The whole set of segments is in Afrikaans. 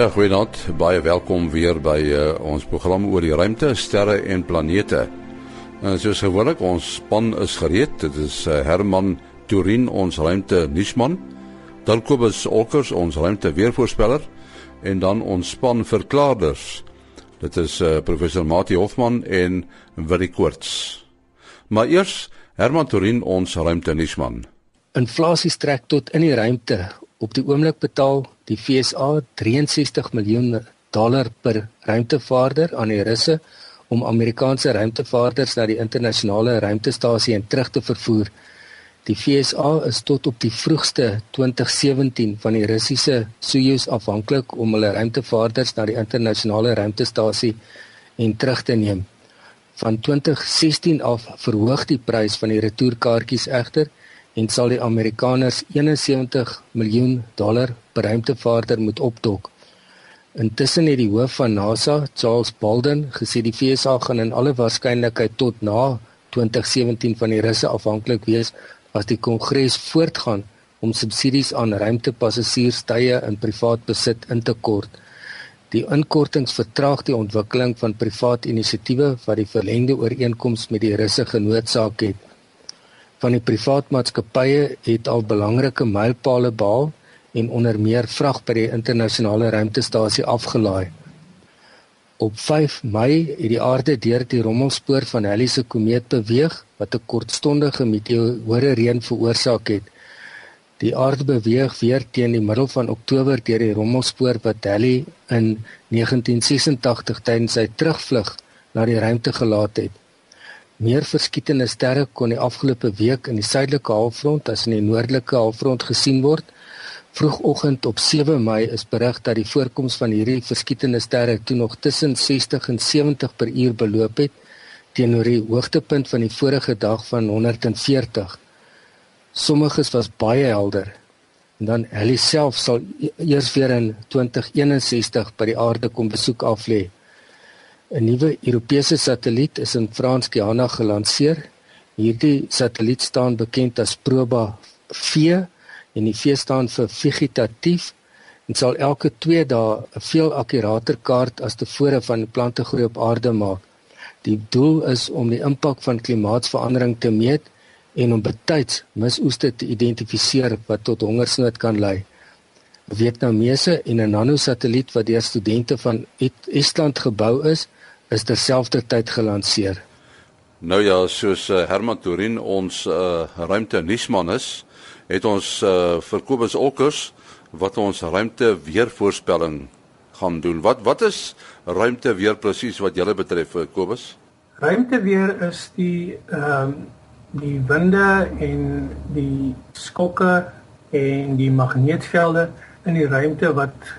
Ja, goeienaand. Baie welkom weer by uh, ons program oor die ruimte, sterre en planete. En soos gewoonlik, ons span is gereed. Dit is uh, Herman Turin, ons ruimte nuusman, dan Kobus Olkers, ons ruimte weervoorspeller en dan ons span verklaarders. Dit is uh, professor Mati Hofman en Willie Koorts. Maar eers Herman Turin, ons ruimte nuusman. Inflasie trek tot in die ruimte Op die oomblik betaal die FSA 63 miljoen dollar per ruimtevaarder aan die Russe om Amerikaanse ruimtevaarders na die internasionale ruimtestasie en terug te vervoer. Die FSA is tot op die vroegste 2017 van die Russiese Soyuz afhanklik om hulle ruimtevaarders na die internasionale ruimtestasie en terug te neem. Van 2016 af verhoog die prys van die retourkaartjies egter en sal die Amerikaners 71 miljoen dollar per ruimtevaarder moet opdok. Intussen het die hoof van NASA, Charles Bolden, gesê die VSA gaan in alle waarskynlikheid tot na 2017 van die Russe afhanklik wees as die Kongres voortgaan om subsidies aan ruimtepassasierstye in privaat besit in te kort. Die inkortings vertraag die ontwikkeling van privaat inisiatiewe wat die verlengde ooreenkoms met die Russe genootsaak het van die privaat maatskappye het al belangrike mylpale behaal en onder meer vrag by die internasionale ruimtestasie afgelaai. Op 5 Mei het die aarde deur die rommelspoor van Halley se komeet beweeg wat 'n kortstondige meteoore reën veroorsaak het. Die aarde beweeg weer teen die middel van Oktober deur die rommelspoor wat Halley in 1986 tydens sy terugvlug na die ruimte gelaat het. Meer verskietende sterre kon die afgelope week in die suidelike halfrond as in die noordelike halfrond gesien word. Vroegoggend op 7 Mei is berig dat die voorkoms van hierdie verskietende sterre toe nog tussen 60 en 70 per uur beloop het teenoor die hoogtepunt van die vorige dag van 140. Sommiges was baie helder. En dan Halley self sal e-, eers weer in 2061 by die aarde kom besoek aflê. 'n Nuwe Europese satelliet is in Frans-Guyana gelanseer. Hierdie satelliet staan bekend as Proba V en die V staan vir vegetatief en sal elke 2 dae 'n veel akkurater kaart as tevore van plantegroei op aarde maak. Die doel is om die impak van klimaatsverandering te meet en om betyds misoeste te identifiseer wat tot hongersnood kan lei. Vietnamese en 'n nanosatelliet wat deur studente van Estland gebou is, is terselfdertyd gelanseer. Nou ja, soos uh, Herman Turin ons uh, ruimte nuusman is, het ons uh, vir Kobus Olkers wat ons ruimte weervoorspelling gaan doen. Wat wat is ruimte weer presies wat julle betref, Kobus? Ruimte weer is die ehm um, die winde en die skokke en die magneetvelde in die ruimte wat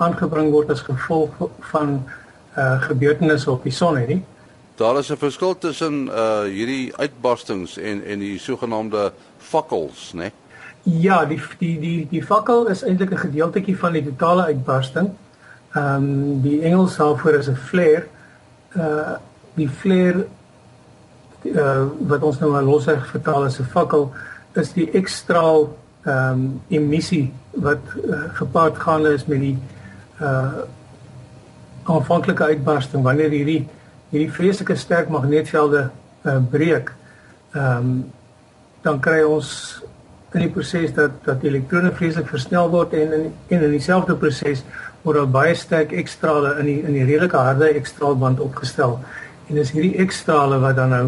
aangebring word as gevolg van uh gebeurtenisse op die son het nie. Daar is 'n verskil tussen uh hierdie uitbarstings en en die sogenaamde fakkels, né? Ja, die die die die fakkel is eintlik 'n gedeeltjie van die totale uitbarsting. Ehm um, die Engels daarvoor is 'n flare. Uh die flare uh wat ons nou maar losweg vertaal as 'n fakkel is die ekstraal ehm um, emissie wat uh, gepaard gaan is met die uh aanvanklike uitbarsting wanneer hierdie hierdie vreeslike sterk magneetvelde uh, breek. Ehm um, dan kry ons in die proses dat dat elektrone vreeslik versnel word en in en in dieselfde proses word daar baie sterk ekstrale in die in die redelike harde ekstraalband opgestel. En dis hierdie ekstrale wat dan nou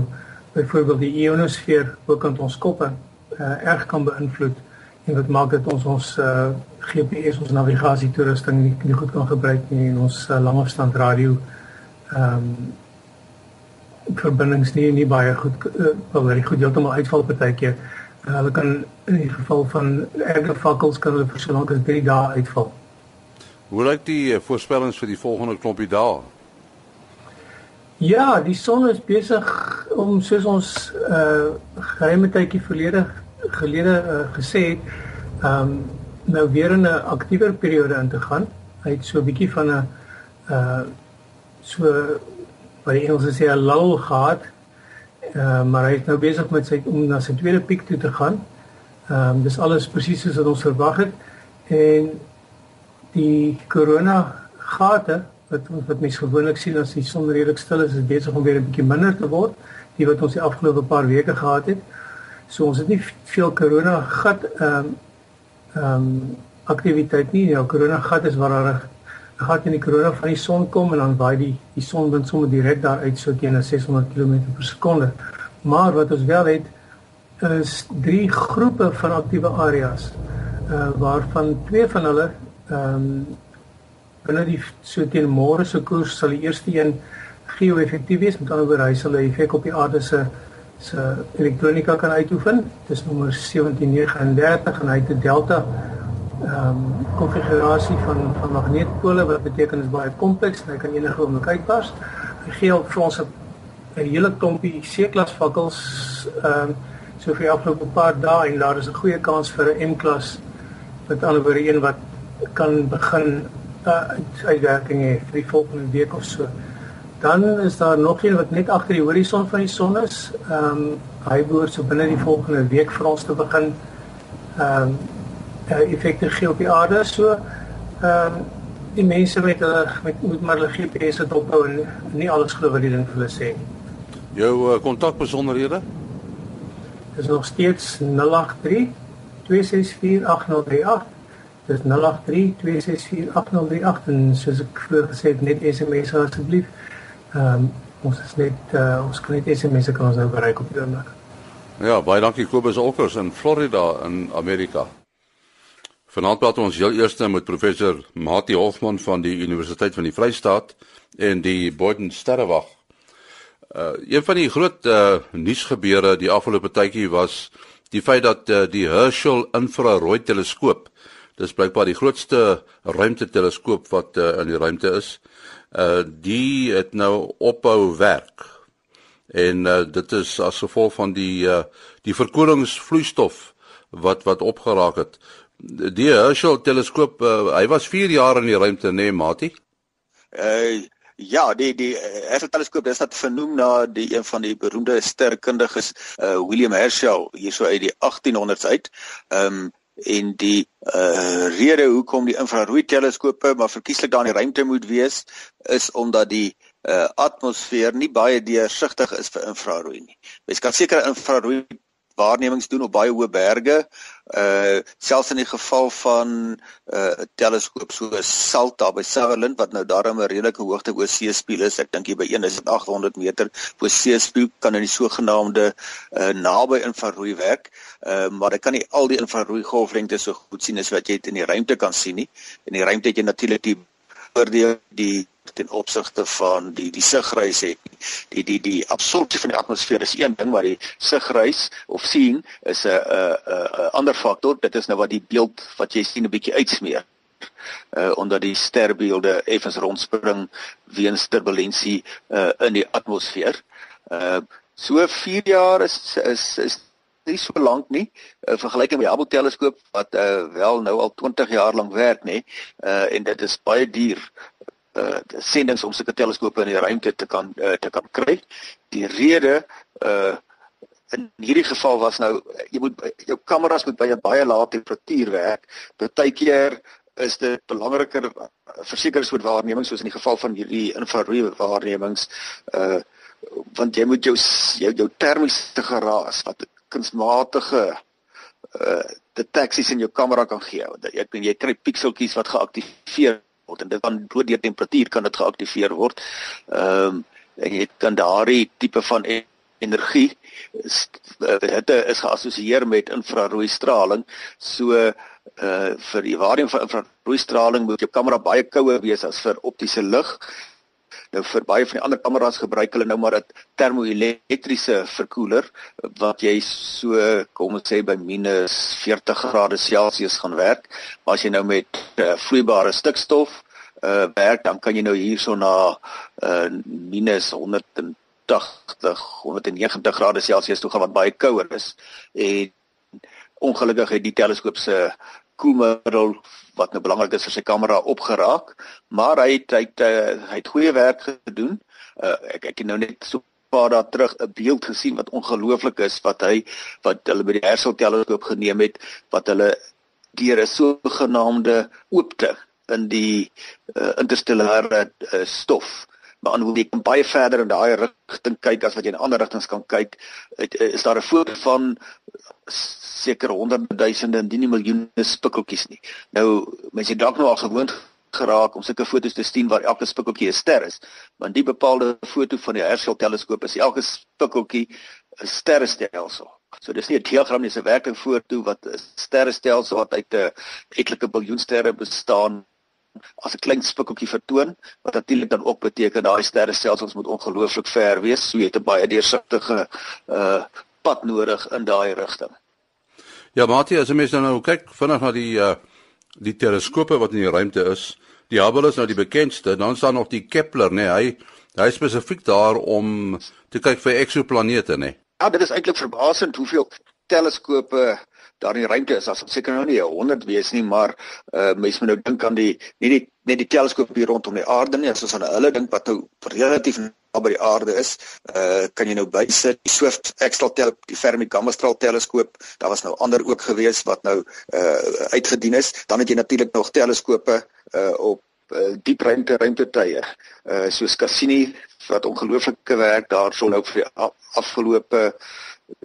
byvoorbeeld die ionosfeer ook aan ons koppe uh, erg kan beïnvloed en wat maak dit ons ons uh, GPS ons navigasie toerusting nie, nie goed kan gebruik nie en ons uh, langafstand radio ehm um, verbindings nie nie baie goed uh, wel baie goed heeltemal uitval partykeer. Uh, hulle kan in die geval van erge vakkels kan hulle vir so lank as 3 dae uitval. Hoe lyk die uh, voorspellings vir die volgende klompie dae? Ja, die son is besig om soos ons uh geheime tydjie verlede gelede uh, gesê het, ehm um, nou weer in 'n aktiewer periode in te gaan. Hy het so 'n bietjie van 'n uh so wat die Engelse sê 'n lull gehad. Uh maar hy is nou besig met sy om na sy tweede piek toe te gaan. Ehm um, dis alles presies soos wat ons verwag het. En die korona gate wat wat mense gewoonlik sien as die son redelik stil is, is besig om weer 'n bietjie minder te word, die wat ons die afgelope paar weke gehad het. So ons het nie veel korona gat ehm um, ehm um, aktiwiteit nie. Ja, korona gat is waar 'n gat in die korona van die son kom en dan waai die die sonwind sommer direk daar uit so teen 600 km per sekonde. Maar wat ons wel het is drie groepe van aktiewe areas uh waarvan twee van hulle ehm um, binne die so teen môre se koers sal die eerste een geo-effektief wees met ander woorde hy sal 'n effek op die aarde se se elektronika kan uitoefen. Dis nommer 1739 en hy het 'n delta ehm um, konfigurasie van van magneetpole wat beteken is baie kompleks en hy kan enige oomblik uitbars hy gee op vir ons 'n hele klompie C-klas vakkels ehm um, so vir die afgelope paar dae en daar is 'n goeie kans vir 'n M-klas. Met ander woorde een wat kan begin uh, uitwerking hê vir die volgende week of so. Dan is daar nog een wat net agter die horison van die son is. Ehm um, hy behoort so binne die volgende week vir ons te begin ehm um, effekte gee op die aarde. So ehm um, die mense met hulle met moet maar hulle GPS dophou en nie alles glo wat die ding vir hulle sê. Jou kontak uh, besonderhede? Dis nog steeds 083 264 8038 dis 0832648038 en soos ek vroeër gesê het net SMS asseblief. Ehm um, ons is net uh, ons kan net SMS kan ons nou bereik op die oomblik. Ja, baie dankie Kobus Olkers in Florida in Amerika. Vanaand praat ons heel eers met professor Mati Hofman van die Universiteit van die Vrystaat en die Boden Sterrewag. Uh een van die groot uh nuusgebeure die afgelope tydjie was die feit dat uh, die Herschel infrarooi teleskoop Dis blykbaar die grootste ruimteteleskoop wat uh, in die ruimte is. Uh die het nou ophou werk. En uh, dit is as gevolg van die uh die verkoelingsvloeistof wat wat opgeraak het. Die Herschel teleskoop, uh, hy was 4 jaar in die ruimte, nê, nee, Mati? Uh ja, die die Herschel teleskoop is dat vernoem na die een van die beroemde sterkundiges uh William Herschel hierso uit die 1800s uit. Ehm um, en die uh rede hoekom die infrarooi teleskope maar verkieslik daar in die ruimte moet wees is omdat die uh atmosfeer nie baie deursigtig is vir infrarooi nie. Mens kan sekere infrarooi waarnemings doen op baie hoë berge. Uh selfs in die geval van 'n uh, teleskoop so Salta by Sutherland wat nou daarom 'n redelike hoogte oor seespieël is. Ek dink hier by 1800 meter bo seespieël kan in die sogenaamde uh naby infrarooi werk. Uh maar ek kan nie al die infrarooi golflengte so goed sien as wat jy dit in die ruimte kan sien nie. In die ruimte het jy natuurlik die oordeel die ten opsigte van die die sigreis het. Die die die absorpsie van die atmosfeer is een ding, maar die sigreis of sien is 'n 'n 'n ander faktor. Dit is nou wat die beeld wat jy sien 'n bietjie uitsmeer. Uh omdat die sterbeelde effens rondspring weens turbulensie uh in die atmosfeer. Uh so 4 jaar is is is nie so lank nie uh, vergelyking met die Hubble teleskoop wat uh, wel nou al 20 jaar lank werk nê uh, en dit is baie duur uh sendings om sulke teleskope in die ruimte te kan uh, te kan kry. Die rede uh in hierdie geval was nou jy moet jou kameras moet by 'n baie lae temperatuur werk. Partykeer is dit belangriker vir sekere soort waarnemings soos in die geval van hierdie infrarooi waarnemings uh want jy moet jou jou, jou termiese geraas wat kunsmatige uh deteksies in jou kamera kan gee. Jy jy kry pikseltjies wat geaktiveer word en dit kan deur die temperatuur kan dit geaktiveer word. Ehm um, en jy kan daardie tipe van e-, energie dit is geassosieer met infrarooi straling. So uh vir die waarneming van infrarooi straling moet jou kamera baie kouer wees as vir optiese lig. Nou vir baie van die ander kameras gebruik hulle nou maar 'n termoelektriese verkoeler wat jy so kom ons sê by minus 40 grade Celsius gaan werk. Maar as jy nou met uh, vloeibare stikstof uh werk dan kan jy nou hierso na uh minus 180 190 grade Celsius toe gaan wat baie kouer is en ongelukkig het die teleskoop se koelmiddel wat nou belangrik is vir sy kamera opgeraak maar hy het hy het, uh, hy het goeie werk gedoen uh ek ek het nou net so paar dae terug 'n beeld gesien wat ongelooflik is wat hy wat hulle by die Herschel teleskoop geneem het wat hulle deur 'n sogenaamde oopte in die uh, interstellare uh, stof. Maar aan hoe jy kan baie verder in daai rigting kyk as wat jy in ander rigtings kan kyk, het, is daar 'n foto van seker honderde duisende indien nie miljoene spikkeltjies nie. Nou mense dalk nou al gewoond geraak om sulke foto's te sien waar elke spikkeltjie 'n ster is, want die bepaalde foto van die Herschel teleskoop is elke spikkeltjie 'n sterrestelsel. So dis nie 'n diagram nie, dis 'n werking foto wat 'n sterrestelsel wat uit 'n etlike biljoen sterre bestaan as 'n klein spikkeltjie vertoon wat natuurlik dan ook beteken daai sterrestelsels moet ongelooflik ver wees, so jy het 'n baie deursigtige uh pad nodig in daai rigting. Ja, Mati, as jy mens nou kyk vinnig na die uh die teleskope wat in die ruimte is, die Hubble is nou die bekendste, dan staan nog die Kepler, nê? Nee, hy hy spesifiek daar om te kyk vir eksoplanete, nê? Nee. Ja, dit is eintlik verbasend hoeveel teleskope daar in die ruimte is. As seker nou nie 100 wees nie, maar uh mense moet nou dink aan die nie die net die teleskoop hier rondom die aarde nie, as ons aan hulle dink wat nou relatief naby die aarde is, uh kan jy nou bysit die Swift Extra tel die Fermi Gamma straal teleskoop. Daar was nou ander ook gewees wat nou uh uitgedien is. Dan het jy natuurlik nog teleskope uh op uh, diep ruimte ruimtetuie. Uh soos Cassini wat ongelooflike werk daarso nou vir die afgelope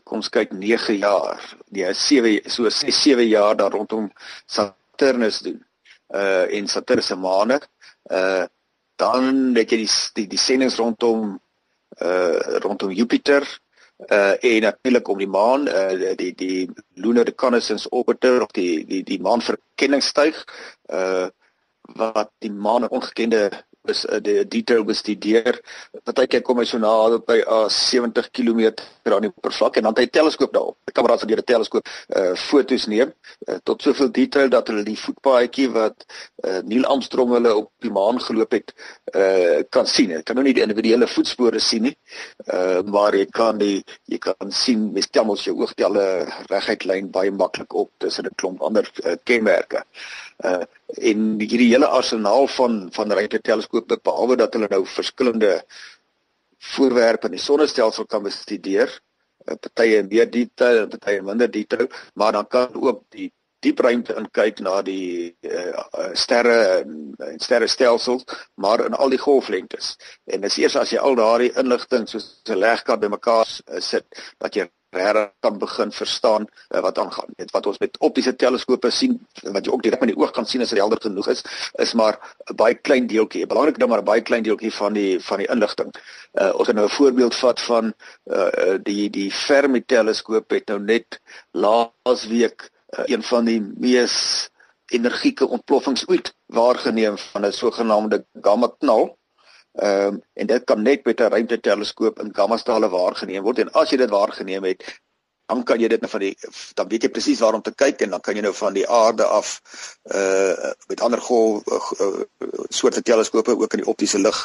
kom ons kyk 9 jaar. Nee, 7 so 6 7 jaar daar rondom Saturnus doen. Uh en Saturnus se maane. Uh dan het jy die die, die sendinge rondom uh rondom Jupiter uh en natuurlik om die maan uh die die lunar reconnaissance orbiter of die die die maanverkenningstuig uh wat die maan 'n ongekende is uh, die detail bestudeer. Partykeer kom hy so na by uh, 70 km aan die oppervlak en dan het hy 'n teleskoop daarop. Die kamera's wat deur 'n teleskoop uh, foto's neem uh, tot soveel detail dat hulle die voetpaadjie wat uh, Neil Armstrong hulle op die maan geloop het uh, kan sien. Jy kan nou nie die individuele voetspore sien nie, uh, maar jy kan die jy kan sien met stel ons jou oog die alle reguit lyn baie maklik op tussen 'n klomp ander uh, kenmerke. Uh, en hierdie hele arsenaal van van ruimteteleskope behalwe dat hulle nou verskillende voorwerpe in die sonnestelsel kan bestudeer, eh, partye in meer detail partye in minder detail, maar dan kan ook die diep ruimte inkyk na die uh, sterre en, en sterrestelsels, maar in al die golflengtes. En dis eers as jy al daardie inligting soos 'n legkaart bymekaar uh, sit, dat jy regtig kan begin verstaan uh, wat aangaan. Net wat ons met optiese teleskope sien, wat jy ook direk met die oog kan sien as dit helder genoeg is, is maar 'n baie klein deeltjie, 'n belangrike ding maar 'n baie klein deeltjie van die van die inligting. Uh ons het nou 'n voorbeeld vat van uh die die Fermi teleskoop het nou net laasweek uh, een van die mees energieke ontploffings ooit waargeneem van 'n sogenaamde gamma knal. Ehm um, en dit kan net met 'n ruimteteleskoop in gamma strale waargeneem word en as jy dit waargeneem het, dan kan jy dit nou van die dan weet jy presies waar om te kyk en dan kan jy nou van die aarde af uh met ander golf uh, soorte teleskope ook in die optiese lig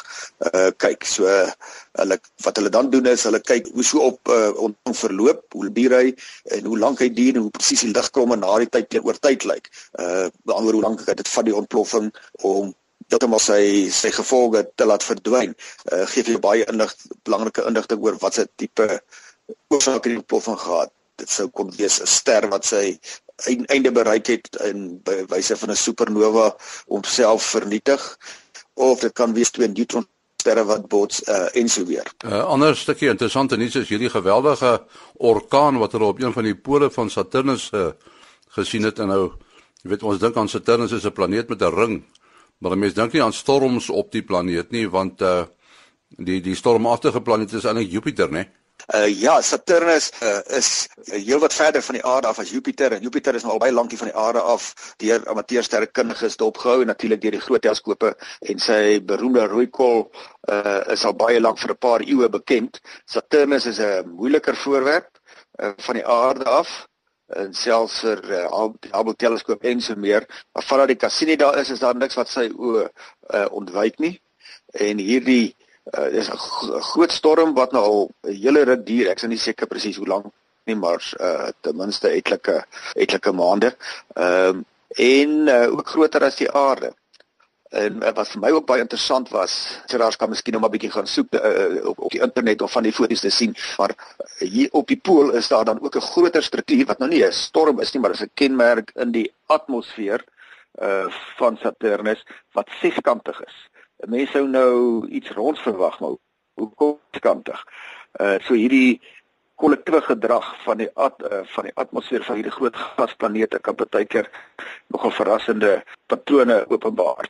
uh kyk. So hulle wat hulle dan doen is hulle kyk hoe so op uh ontvang verloop, hoe duur hy en hoe lank hy duur en hoe presies die ligkromme na die tyd teenoor tyd lyk. Uh beantwoord hoe lank dit vat die ontploffing om heeltemal sy sy gevolge te laat verdwyn. Uh gee vir jou baie inlig belangrike inligting oor wat se tipe oorsaak die ontploffing gehad. Dit sou kon wees 'n ster wat sy einde bereik het in by wyse van 'n supernova homself vernietig of dit kan wees twee neutron sterre wat bots uh, en so weer. 'n uh, Ander stukkie interessante nuus is hierdie geweldige orkaan wat hulle op een van die pole van Saturnus uh, gesien het en nou jy weet ons dink aan Saturnus as 'n planeet met 'n ring. Maar mense dink nie aan storms op die planeet nie want uh die die stormagtige planeet is eintlik Jupiter, né? Uh ja, Saturnus uh, is heelwat verder van die aarde af as Jupiter en Jupiter is nou al baie lankie van die aarde af deur amateursterrekundiges dopgehou en natuurlik deur die groot teleskope en sy beroemde rooi kol uh is al baie lank vir 'n paar eeue bekend. Saturnus is 'n moeiliker voorwerp uh, van die aarde af en selfs vir uh, Hubble teleskoop en so meer. Maar vandat die Cassini daar is, is daar niks wat sy o uh, ontwyk nie. En hierdie uh, is 'n groot storm wat nou al 'n hele ruk duur. Ek is nie seker presies hoe lank nie, maar uh, ten minste etlike etlike maande. Ehm um, en uh, ook groter as die aarde. En wat vir my ook baie interessant was, Gerard kan miskien nog 'n bietjie gaan soek uh, op op die internet of van die foto's te sien, maar hier op die pool is daar dan ook 'n groter struktuur wat nou nie 'n storm is nie, maar dit is 'n kenmerk in die atmosfeer uh van Saturnus wat seskantig is. Mense sou nou iets ronds verwag, maar hoe seskantig? Uh so hierdie kollektiewe gedrag van die at, uh, van die atmosfeer van hierdie groot gasplanete kan baie keer nogal verrassende patrone openbaar.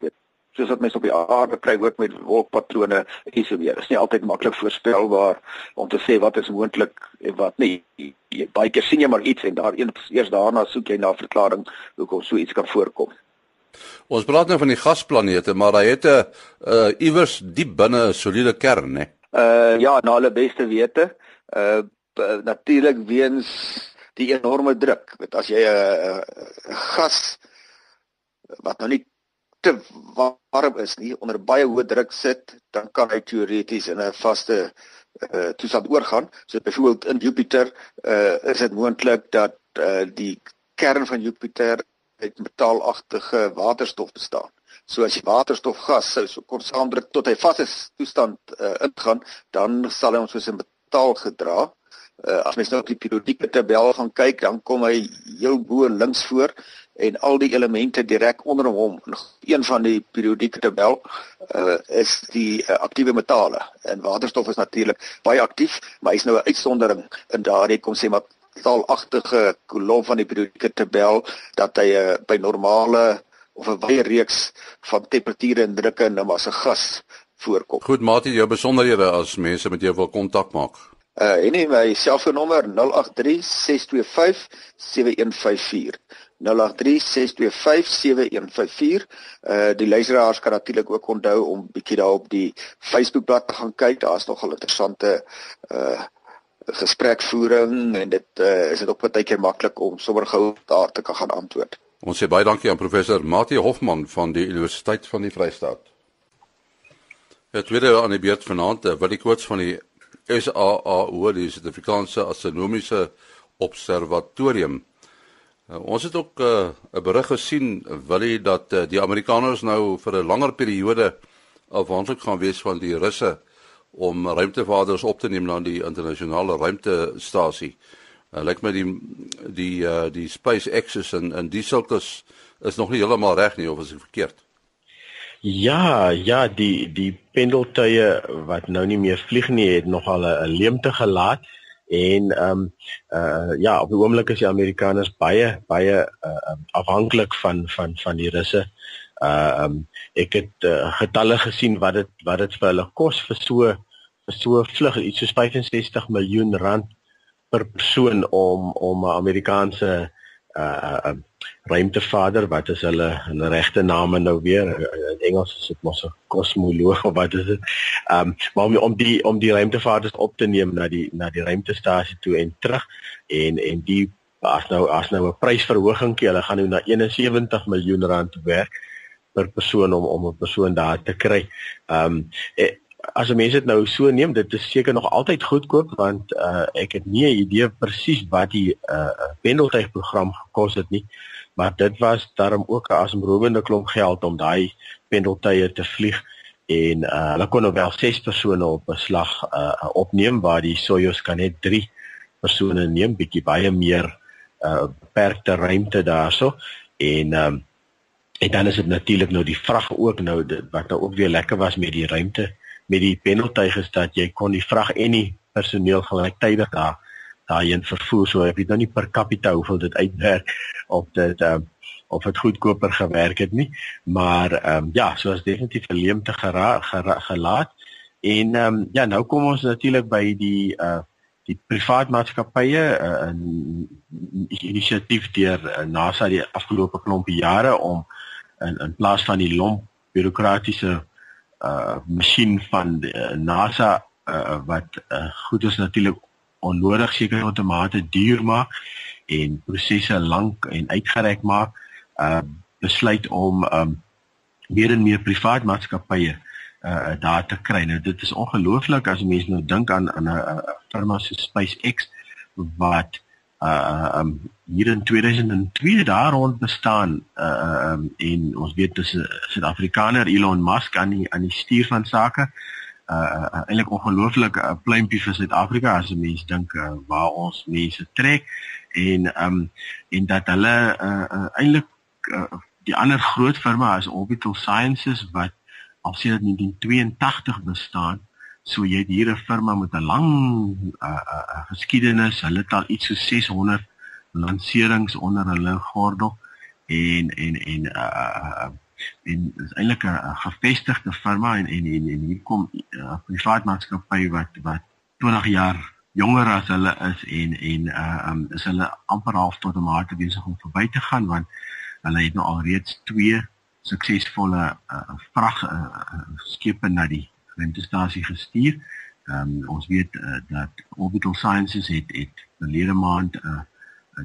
Soos wat mense op die aarde kry ook met wolkpatrone en so weer. Dit is nie altyd maklik voorspelbaar om te sê wat is moontlik en wat nie. Jy baie keer sien jy maar iets en daar eers daarna soek jy na 'n verklaring hoekom so iets kan voorkom. Ons praat nou van die gasplanete, maar hy het 'n uh, iewers diep binne 'n soliede kern, né? Uh ja, na hulle beste wete. Uh natuurlik weens die enorme druk. Weet as jy 'n uh, gas wat nou nie te warm is nie onder baie hoë druk sit, dan kan hy teoreties in 'n vaste uh, toestand oorgaan. So byvoorbeeld in Jupiter uh, is dit moontlik dat uh, die kern van Jupiter uit metaalagtige waterstof bestaan. So as jy waterstofgas sou so kon saamdruk tot hy vaste toestand uh, ingaan, dan sal hy ons soos 'n metaal gedra. Uh, as mens nou op die periodieke tabel gaan kyk, dan kom hy heel bo links voor en al die elemente direk onder hom een van die periodieke tabel uh, is die uh, aktiewe metale en waterstof is natuurlik baie aktief maar hy's nou 'n uitsondering in daardie kom sê maar taalagtige kolom van die periodieke tabel dat hy uh, by normale of 'n wye reeks van temperature en drukke nou maar as 'n gas voorkom. Goed, Mati, jou besonderhede as mense met jou wil kontak maak. Uh en my selfoonnommer 083 625 7154. 0836257154. Uh die luisteraars kan natuurlik ook onthou om bietjie daar op die Facebookblad te gaan kyk. Daar's nogal interessante uh gesprekvoering en dit uh, is dit ook baie keer maklik om sommer gou daar te kan gaan antwoord. Ons sê baie dankie aan professor Mati Hofman van die Universiteit van die Vrystaat. Het weer aan die beurt vanaand, wil ek kort van die SAAO, die Suid-Afrikaanse Astronomiese Observatorium Uh, ons het ook eh, 'n uh, berig gesien wilie dat uh, die Amerikaners nou vir 'n langer periode afhanklik gaan wees van die Russe om ruimtevaarders op te neem na die internasionale ruimtestasie. Uh, Lyk my die die uh, die SpaceX en en die sulkes is nog nie heeltemal reg nie of is ek verkeerd? Ja, ja, die die pendeltuie wat nou nie meer vlieg nie het nogal 'n leemte gelaat en ehm um, uh ja op die oomblik is die Amerikaners baie baie uh, afhanklik van van van die Russe. Uh um, ek het uh, getalle gesien wat dit wat dit vir hulle kos vir so vir so vlug iets soos 65 miljoen rand per persoon om om 'n Amerikaanse uh uh ruimtevader wat is hulle hulle regte name nou weer? In Engels is dit mos 'n kosmoloog of wat is dit? Um maar om om die om die ruimtevaders op te neem na die na die ruimtestasie toe en terug en en die as nou as nou 'n prysverhogingkie hulle gaan nou na 71 miljoen rand werk per persoon om om 'n persoon daar te kry. Um as 'n mens dit nou so neem, dit is seker nog altyd goedkoop want uh, ek het nie 'n idee presies wat die uh, pendeltuigprogram gekos het nie, maar dit was daarom ook 'n asemrowende klomp geld om daai pendeltuie te vlieg en uh, hulle kon nou wel 6 persone op 'n slag uh, opneem waar die Soyuz kan net 3 persone neem, bietjie baie meer uh, beperkte ruimte daarso. En um, en dan is dit natuurlik nou die vrag ook nou dit, wat nou ook weer lekker was met die ruimte met die penaltyg is dat jy kon die vrag en die personeel gelyktydig daar daarin vervoer so ek weet nou nie per capita hoeveel dit uitwerk of dit um, of dit goedkoper gewerk het nie maar um, ja so is definitief 'n leemte gera, gera, gelaat. En um, ja nou kom ons natuurlik by die uh, die privaat maatskappye uh, 'n inisiatief deur uh, NASA die afgelope klompie jare om in in plaas van die lomp bureaukratiese uh masjien van die, uh, NASA uh, wat uh, goed is natuurlik onnodig seker outomate duur maak en prosesse lank en uitgereik maak uh besluit om um meer en meer privaat maatskappye uh daar te kry. Nou dit is ongelooflik as mense nou dink aan aan 'n firma so SpaceX wat uh um hier in 2002 daar rond bestaan uh um en ons weet dis 'n Suid-Afrikaner Elon Musk aan die aan die stuur van sake uh, uh eintlik ongelooflik 'n uh, pleintjie vir Suid-Afrika as 'n mens dink uh, waar ons mense trek en um en dat hulle uh, uh eintlik uh, die ander groot firma is Orbital Sciences wat al sedert 1982 bestaan. So jy het hier 'n firma met 'n lang uh, uh, uh, geskiedenis. Hulle het al iets so 600 lanserings onder hulle gordel en en en uh, en is eintlik 'n gevestigde firma en en en, en hier kom 'n uh, privaat maatskappy wat wat 20 jaar jonger as hulle is en en uh um, is hulle amper half tot 'n mate besig om verby te gaan want hulle het nou al reeds twee suksesvolle uh, vrag uh, skepe na die ruimtestasie gestuur. Ehm um, ons weet uh, dat Orbital Sciences het het verlede maand 'n uh, uh,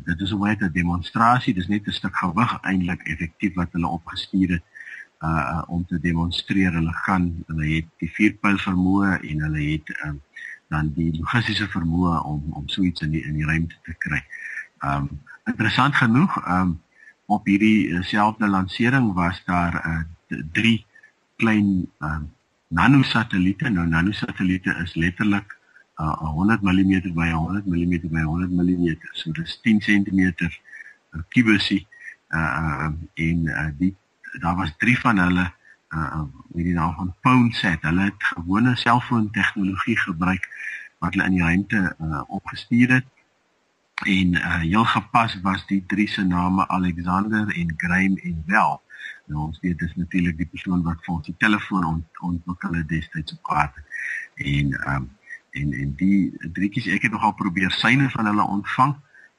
dit is baie 'n demonstrasie, dis net 'n stuk gewig eintlik effektief wat hulle opgestuur het uh, uh om te demonstreer. Hulle gaan hulle het die vierpyl vermoë en hulle het um, dan die logistiese vermoë om om so iets in die in die ruimte te kry. Um, interessant genoeg, um, op hierdie selfde lansering was daar uh, drie klein um, nanosatelliete. Nou nanosatelliete is letterlik uh, 100 mm by 100 mm by 100 mm. So dis 10 cm uh, kubusie. Uh, uh en uh, die daar was drie van hulle uh met die naam van PhoneSat. Hulle het gewone selfoon tegnologie gebruik wat hulle in die ruimte uh, opgestuur het. En uh heel gepas was die drie se name Alexander en Graham en Bell. Nou ons weet dis natuurlik die persoon wat vir ons die telefoon ont, ontwikkel het destyds op aarde. En ehm um, en en die drietjies ek het nogal probeer syne van hulle ontvang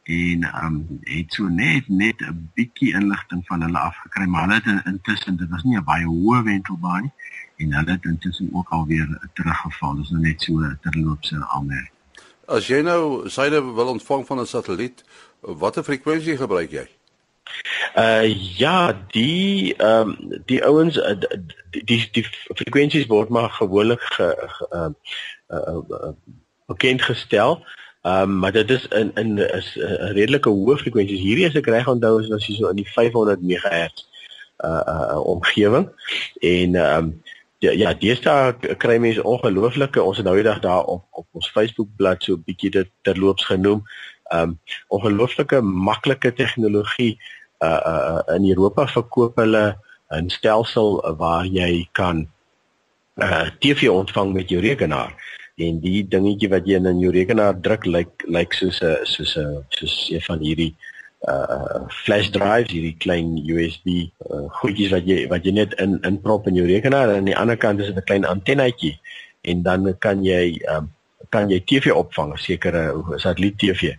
en ehm um, het so net net 'n bietjie inligting van hulle afgekry, maar hulle het intussen dit was nie 'n baie hoë wentelbaan nie en hulle het intussen ook alweer teruggeval. Dis nou net so terloopse aanmerking. As jy nou syne wil ontvang van 'n satelliet, watter frekwensie gebruik jy? Uh ja, die ehm um, die ouens uh, die die, die frekwensies word maar gewoonlik ge, ge uh, uh, uh, bekend gestel. Ehm um, maar dit is in in is 'n redelike hoë frekwensies. Hierdie as ek reg onthou is as jy so in die 500 MHz uh uh omgewing en ehm um, Ja, deesdae kry mense ongelooflike ons het nou eendag daar op op ons Facebook bladsy so 'n bietjie dit terloops genoem. Ehm um, ongelooflike maklike tegnologie uh, uh in Europa verkoop hulle 'n stelsel waar jy kan uh TV ontvang met jou rekenaar en die dingetjie wat jy in jou rekenaar druk lyk lyk soos 'n soos 'n soos een van hierdie uh flash drives hierdie klein USB uh, goedjies wat jy wat jy net in in prop in jou rekenaar en aan die ander kant is dit 'n klein antennaatjie en dan kan jy um kan jy TV opvang, sekere satelliet TV.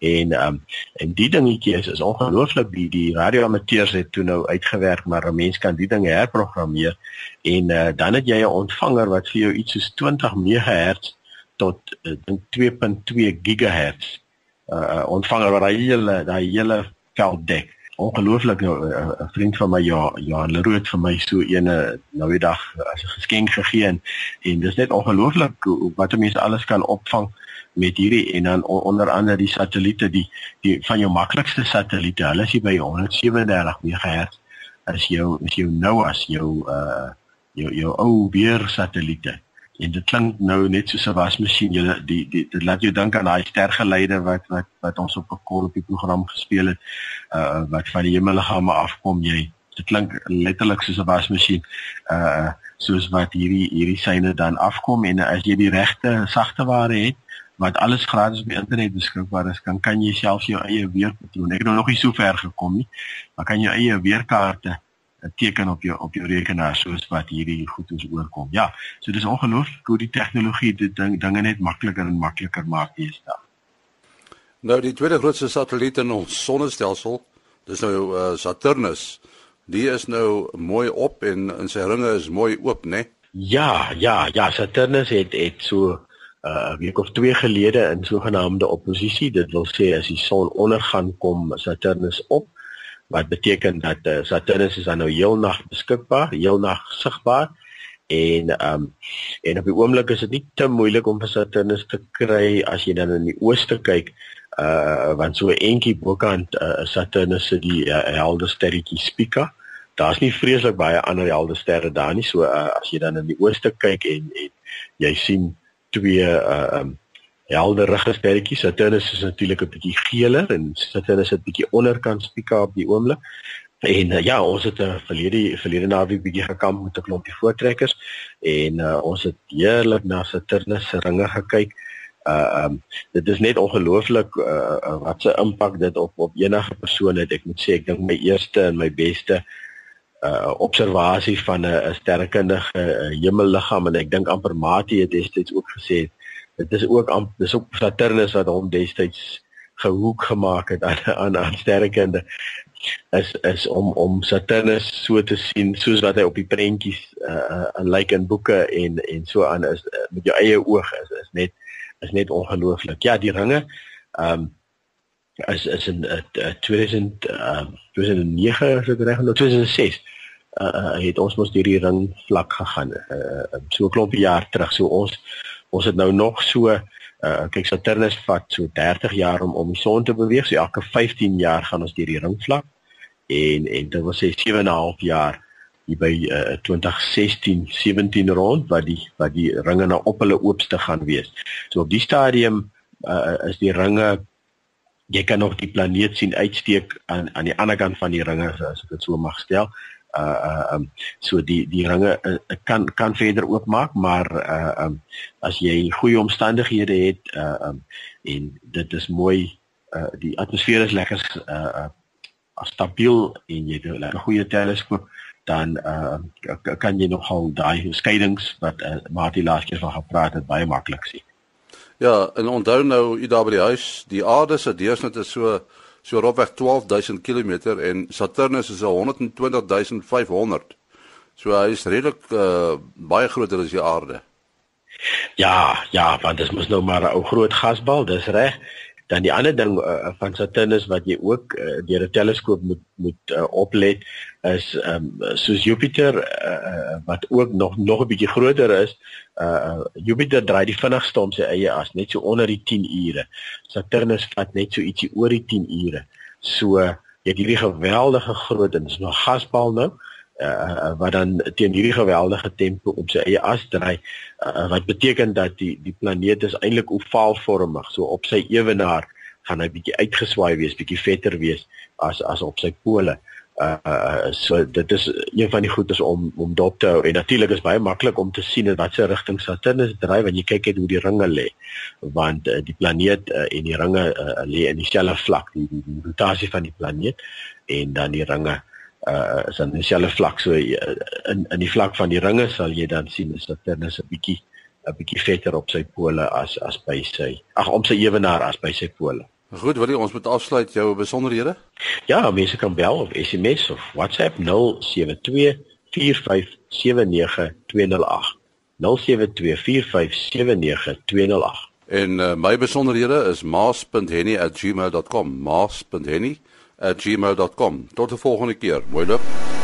En um, en die dingetjie is is ongelooflik die die radioamateurs het toe nou uitgewerk, maar 'n mens kan die dinge herprogrammeer en uh, dan het jy 'n ontvanger wat vir jou iets soos 20 MHz tot uh, 2.2 GHz uh ontvanger wat daai hele daai hele veld dek. Ongelooflik nou eh, 'n vriend van my ja Johan Leroux vir my so ene nou die dag as 'n geskenk gegee en, en dis net ongelooflik wat mense alles kan opvang met hierdie en dan onder andere die satelliete die die van jou maklikste satelliete. Hulle is hier by 137 MHz as jou as jou nou as jou uh jou jou ou weer satelliete en dit klink nou net soos 'n wasmasjien. Jy die, die dit laat jou dink aan daai stergeleide wat wat wat ons op 'n kol op die program gespeel het uh wat van die hemelliggame afkom. Jy dit klink letterlik soos 'n wasmasjien uh soos wat hierdie hierdie syne dan afkom. En as jy die regte sagte ware het wat alles gratis op die internet beskikbaar is kan kan jy self jou eie weerpatroon. Ek het nou nog nie so ver gekom nie maar kan jou eie weerkaarte teken op jou op jou rekenaar soos wat hierdie goedes oorkom. Ja, so dis ongelooflik hoe die tegnologie dit ding, dinge net makliker en makliker maak deesdae. Nou die tweede grootste satelliet in ons sonnestelsel, dis nou uh, Saturnus. Die is nou mooi op en in sy ringe is mooi oop, né? Nee? Ja, ja, ja, Saturnus het het so 'n uh, week of twee gelede in sogenaamde oppositie, dit wil sê as die son ondergaan kom Saturnus op wat beteken dat uh, Saturnus is nou heel nag beskikbaar, heel nag sigbaar en ehm um, en op die oomblik is dit nie te moeilik om vir Saturnus te kry as jy dan in die ooste kyk uh want so 'n entjie bokant uh, Saturnus se die uh, helder sterretjie Spica. Daar's nie vreeslik baie ander helder sterre daar nie. So uh, as jy dan in die ooste kyk en en jy sien twee uh um helderige sterretjies. Saturnus is natuurlik 'n bietjie geeler en Saturnus het bietjie onderkant Spica op die oomblik. En uh, ja, ons het 'n uh, verlede verlede naweek bietjie gekamp met 'n klompie voortrekkers en uh, ons het heerlik na Saturnus se ringe gekyk. Uh um dit is net ongelooflik uh, uh wat se impak dit op op enige persoon het. Ek moet sê ek dink my eerste en my beste uh observasie van 'n sterrekundige uh, hemelliggaam en ek dink amper Mati het destyds ook gesê dit is ook dis ook Saturnus wat hom destyds gehoek gemaak het aan aan, aan sterrekunde is is om om Saturnus so te sien soos wat hy op die prentjies uh, uh lyk in boeke en en so aan is uh, met jou eie oog is is net is net ongelooflik. Ja, die ringe ehm um, is is in uh, 2000 uh, 2009 as ek reg onthou 2006 uh, uh het ons mos deur die ring vlak gegaan uh so 'n klompie jaar terug. So ons ons het nou nog so uh kyk Saturnus vat so 30 jaar om om die son te beweeg. So elke 15 jaar gaan ons deur die ringvlak en en dit was 7 en 'n half jaar hier by uh, 2016 17 rond wat die wat die ringe nou op hulle oopste gaan wees. So op die stadium uh, is die ringe jy kan nog die planeet sien uitsteek aan aan die ander kant van die ringe as ek dit so mag stel uh uh um so die die ringe uh, kan kan verder oopmaak maar uh um as jy goeie omstandighede het uh um en dit is mooi uh die atmosfeer is lekker uh, uh stabiel en jy het 'n lekker goeie teleskoop dan uh kan jy nogal daai skeidings wat uh, Martie laas keer van gepraat het baie maklik sien. Ja, en onthou nou u daar by die huis, die aarde se deursnit is so so rofweg 12000 km en Saturnus is 120500. So hy is redelik uh, baie groter as die aarde. Ja, ja, want dit mos nou maar 'n ou groot gasbal, dis reg. Dan die ander ding uh, van Saturnus wat jy ook uh, deur 'n teleskoop moet moet uh, oplet is um, soos Jupiter uh, wat ook nog nog 'n bietjie groter is. Uh, Jupiter draai die vinnigste om sy eie as, net so onder die 10 ure. Saturnus vat net so ietsie oor die 10 ure. So jy het hierdie geweldige groot en dis nog gasbal nou uh, wat dan teen hierdie geweldige tempo op sy eie as draai uh, wat beteken dat die die planeet is eintlik ovaalvormig. So op sy ewenaar gaan hy bietjie uitgeswaai wees bietjie vetter wees as as op sy pole. Uh, uh so dit is een van die goedes om om dop te hou. En natuurlik is baie maklik om te sien in watter rigting Saturnus draai wanneer jy kyk net hoe die ringe lê. Want uh, die planeet uh, en die ringe uh, lê in dieselfde vlak die, die, die rotasie van die planeet en dan die ringe uh is aan dieselfde vlak so uh, in in die vlak van die ringe sal jy dan sien is Saturnus 'n bietjie 'n bietjie vetter op sy pole as as by sy ag om sy ewenaar as by sy pole. Goed, wil jy ons moet afsluit jou besonderhede? Ja, mense kan bel of SMS of WhatsApp 072 4579208. 0724579208. En uh, my besonderhede is maas.henny@gmail.com. maas.henny@gmail.com. Tot die volgende keer. Mooi loop.